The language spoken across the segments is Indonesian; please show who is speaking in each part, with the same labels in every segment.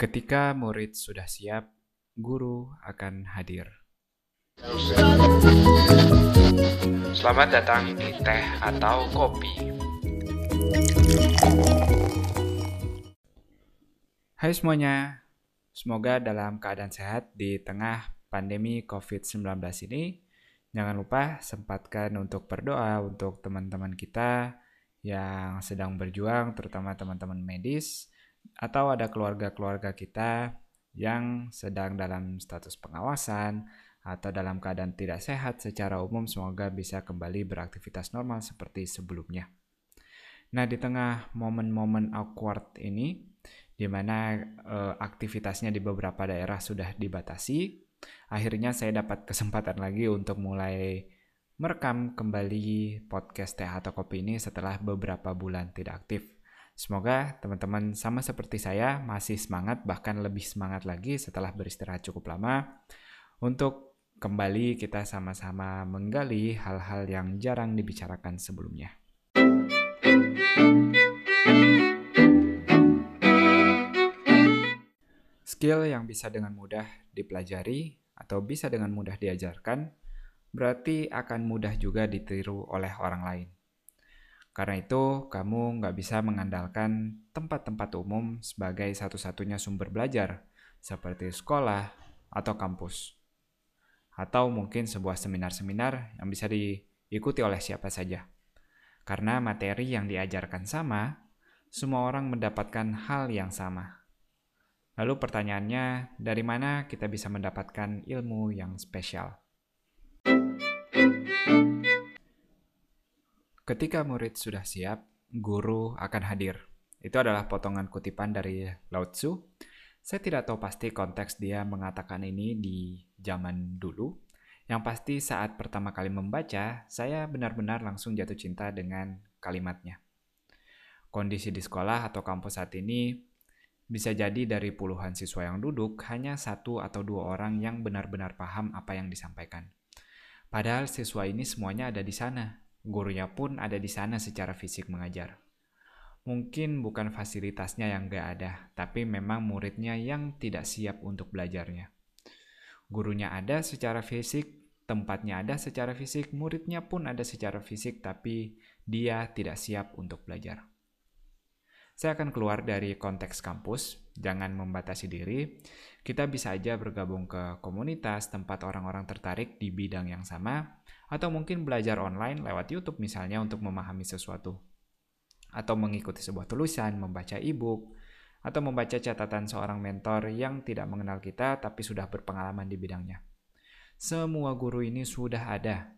Speaker 1: Ketika murid sudah siap, guru akan hadir.
Speaker 2: Selamat datang di teh atau kopi.
Speaker 1: Hai semuanya, semoga dalam keadaan sehat di tengah pandemi COVID-19 ini. Jangan lupa sempatkan untuk berdoa untuk teman-teman kita yang sedang berjuang, terutama teman-teman medis, atau ada keluarga-keluarga kita yang sedang dalam status pengawasan atau dalam keadaan tidak sehat secara umum, semoga bisa kembali beraktivitas normal seperti sebelumnya. Nah, di tengah momen-momen awkward ini, di mana eh, aktivitasnya di beberapa daerah sudah dibatasi, akhirnya saya dapat kesempatan lagi untuk mulai merekam kembali podcast Teh atau Kopi ini setelah beberapa bulan tidak aktif. Semoga teman-teman sama seperti saya masih semangat bahkan lebih semangat lagi setelah beristirahat cukup lama untuk kembali kita sama-sama menggali hal-hal yang jarang dibicarakan sebelumnya. Skill yang bisa dengan mudah dipelajari atau bisa dengan mudah diajarkan, berarti akan mudah juga ditiru oleh orang lain. Karena itu, kamu nggak bisa mengandalkan tempat-tempat umum sebagai satu-satunya sumber belajar, seperti sekolah atau kampus. Atau mungkin sebuah seminar-seminar yang bisa diikuti oleh siapa saja. Karena materi yang diajarkan sama, semua orang mendapatkan hal yang sama. Lalu pertanyaannya, dari mana kita bisa mendapatkan ilmu yang spesial? Ketika murid sudah siap, guru akan hadir. Itu adalah potongan kutipan dari Lao Tzu. Saya tidak tahu pasti konteks dia mengatakan ini di zaman dulu. Yang pasti saat pertama kali membaca, saya benar-benar langsung jatuh cinta dengan kalimatnya. Kondisi di sekolah atau kampus saat ini bisa jadi dari puluhan siswa yang duduk, hanya satu atau dua orang yang benar-benar paham apa yang disampaikan. Padahal siswa ini semuanya ada di sana. Gurunya pun ada di sana secara fisik mengajar. Mungkin bukan fasilitasnya yang gak ada, tapi memang muridnya yang tidak siap untuk belajarnya. Gurunya ada secara fisik, tempatnya ada secara fisik, muridnya pun ada secara fisik, tapi dia tidak siap untuk belajar. Saya akan keluar dari konteks kampus, jangan membatasi diri. Kita bisa aja bergabung ke komunitas tempat orang-orang tertarik di bidang yang sama, atau mungkin belajar online lewat YouTube misalnya untuk memahami sesuatu. Atau mengikuti sebuah tulisan, membaca e-book, atau membaca catatan seorang mentor yang tidak mengenal kita tapi sudah berpengalaman di bidangnya. Semua guru ini sudah ada.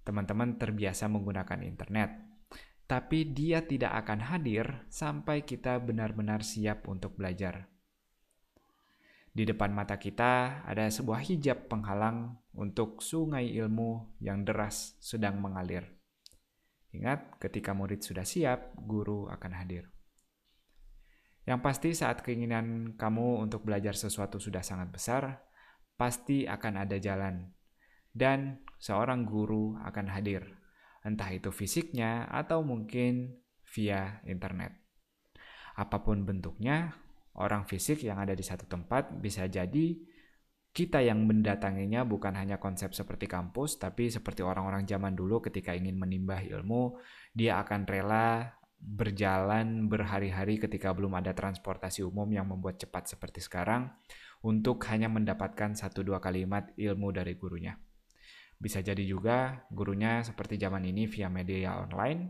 Speaker 1: Teman-teman terbiasa menggunakan internet, tapi dia tidak akan hadir sampai kita benar-benar siap untuk belajar. Di depan mata kita ada sebuah hijab penghalang untuk sungai ilmu yang deras sedang mengalir. Ingat, ketika murid sudah siap, guru akan hadir. Yang pasti, saat keinginan kamu untuk belajar sesuatu sudah sangat besar, pasti akan ada jalan, dan seorang guru akan hadir entah itu fisiknya atau mungkin via internet. Apa pun bentuknya, orang fisik yang ada di satu tempat bisa jadi kita yang mendatanginya bukan hanya konsep seperti kampus, tapi seperti orang-orang zaman dulu ketika ingin menimbah ilmu, dia akan rela berjalan berhari-hari ketika belum ada transportasi umum yang membuat cepat seperti sekarang untuk hanya mendapatkan satu dua kalimat ilmu dari gurunya. Bisa jadi juga gurunya seperti zaman ini via media online,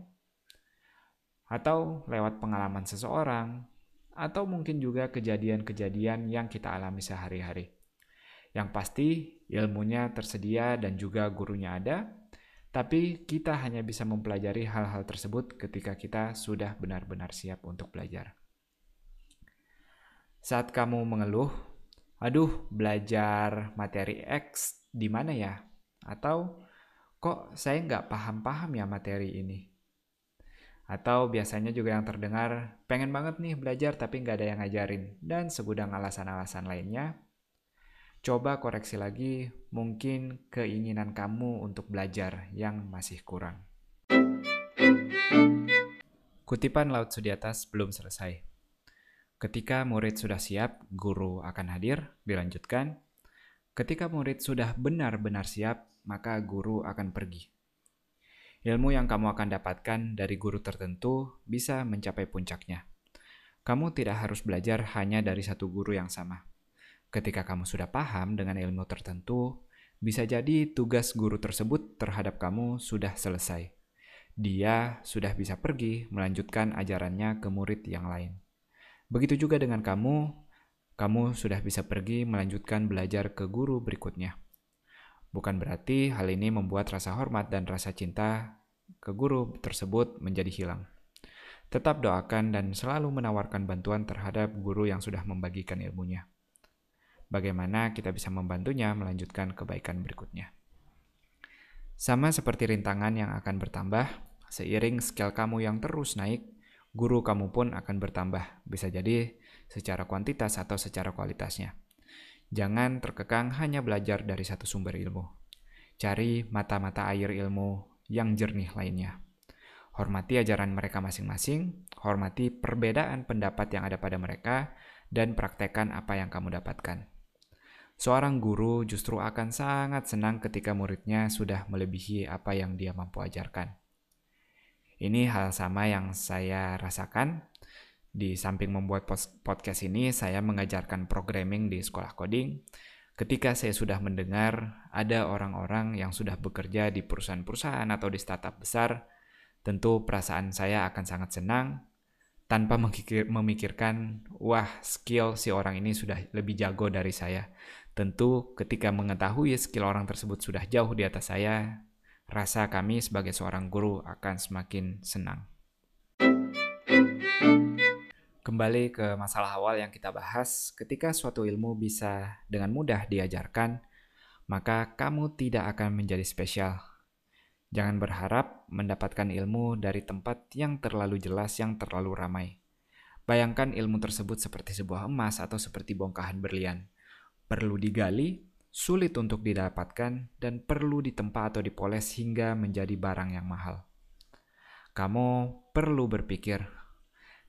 Speaker 1: atau lewat pengalaman seseorang, atau mungkin juga kejadian-kejadian yang kita alami sehari-hari. Yang pasti ilmunya tersedia dan juga gurunya ada, tapi kita hanya bisa mempelajari hal-hal tersebut ketika kita sudah benar-benar siap untuk belajar. Saat kamu mengeluh, aduh belajar materi X di mana ya? Atau kok saya nggak paham-paham ya materi ini? Atau biasanya juga yang terdengar, pengen banget nih belajar tapi nggak ada yang ngajarin, dan segudang alasan-alasan lainnya. Coba koreksi lagi, mungkin keinginan kamu untuk belajar yang masih kurang. Kutipan laut di atas belum selesai. Ketika murid sudah siap, guru akan hadir. Dilanjutkan, ketika murid sudah benar-benar siap, maka guru akan pergi. Ilmu yang kamu akan dapatkan dari guru tertentu bisa mencapai puncaknya. Kamu tidak harus belajar hanya dari satu guru yang sama. Ketika kamu sudah paham dengan ilmu tertentu, bisa jadi tugas guru tersebut terhadap kamu sudah selesai. Dia sudah bisa pergi melanjutkan ajarannya ke murid yang lain. Begitu juga dengan kamu, kamu sudah bisa pergi melanjutkan belajar ke guru berikutnya. Bukan berarti hal ini membuat rasa hormat dan rasa cinta ke guru tersebut menjadi hilang. Tetap doakan dan selalu menawarkan bantuan terhadap guru yang sudah membagikan ilmunya. Bagaimana kita bisa membantunya melanjutkan kebaikan berikutnya. Sama seperti rintangan yang akan bertambah, seiring skill kamu yang terus naik, guru kamu pun akan bertambah, bisa jadi secara kuantitas atau secara kualitasnya. Jangan terkekang hanya belajar dari satu sumber ilmu. Cari mata-mata air ilmu yang jernih lainnya. Hormati ajaran mereka masing-masing, hormati perbedaan pendapat yang ada pada mereka, dan praktekkan apa yang kamu dapatkan. Seorang guru justru akan sangat senang ketika muridnya sudah melebihi apa yang dia mampu ajarkan. Ini hal sama yang saya rasakan. Di samping membuat podcast ini, saya mengajarkan programming di sekolah coding. Ketika saya sudah mendengar ada orang-orang yang sudah bekerja di perusahaan-perusahaan atau di startup besar, tentu perasaan saya akan sangat senang tanpa memikirkan, wah skill si orang ini sudah lebih jago dari saya. Tentu ketika mengetahui skill orang tersebut sudah jauh di atas saya, rasa kami sebagai seorang guru akan semakin senang. Kembali ke masalah awal yang kita bahas, ketika suatu ilmu bisa dengan mudah diajarkan, maka kamu tidak akan menjadi spesial. Jangan berharap mendapatkan ilmu dari tempat yang terlalu jelas, yang terlalu ramai. Bayangkan ilmu tersebut seperti sebuah emas atau seperti bongkahan berlian. Perlu digali, sulit untuk didapatkan, dan perlu ditempa atau dipoles hingga menjadi barang yang mahal. Kamu perlu berpikir,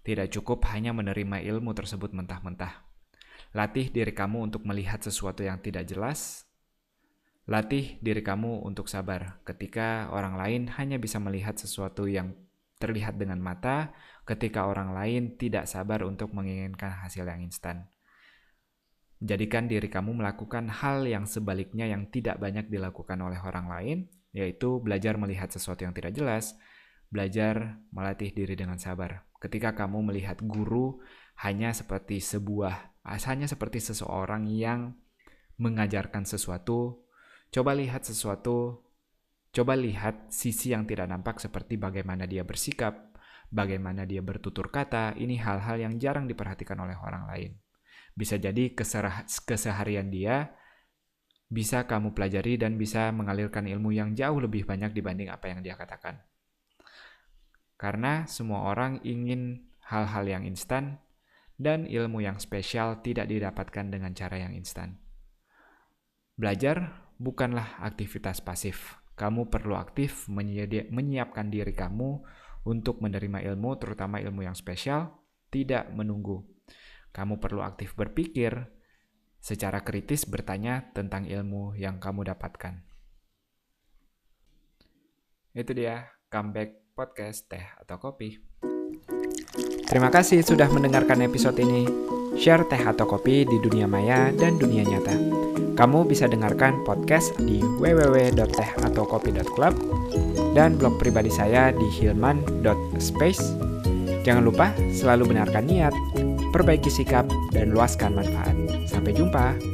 Speaker 1: tidak cukup hanya menerima ilmu tersebut mentah-mentah. Latih diri kamu untuk melihat sesuatu yang tidak jelas. Latih diri kamu untuk sabar ketika orang lain hanya bisa melihat sesuatu yang terlihat dengan mata, ketika orang lain tidak sabar untuk menginginkan hasil yang instan. Jadikan diri kamu melakukan hal yang sebaliknya yang tidak banyak dilakukan oleh orang lain, yaitu belajar melihat sesuatu yang tidak jelas, belajar melatih diri dengan sabar. Ketika kamu melihat guru hanya seperti sebuah, hanya seperti seseorang yang mengajarkan sesuatu, coba lihat sesuatu, coba lihat sisi yang tidak nampak seperti bagaimana dia bersikap, bagaimana dia bertutur kata, ini hal-hal yang jarang diperhatikan oleh orang lain. Bisa jadi keseharian dia bisa kamu pelajari dan bisa mengalirkan ilmu yang jauh lebih banyak dibanding apa yang dia katakan. Karena semua orang ingin hal-hal yang instan dan ilmu yang spesial tidak didapatkan dengan cara yang instan. Belajar bukanlah aktivitas pasif. Kamu perlu aktif menyiapkan diri kamu untuk menerima ilmu, terutama ilmu yang spesial, tidak menunggu kamu perlu aktif berpikir, secara kritis bertanya tentang ilmu yang kamu dapatkan. Itu dia, comeback podcast teh atau kopi. Terima kasih sudah mendengarkan episode ini. Share teh atau kopi di dunia maya dan dunia nyata. Kamu bisa dengarkan podcast di www.tehataukopi.club dan blog pribadi saya di hilman.space. Jangan lupa selalu benarkan niat perbaiki sikap, dan luaskan manfaat. Sampai jumpa.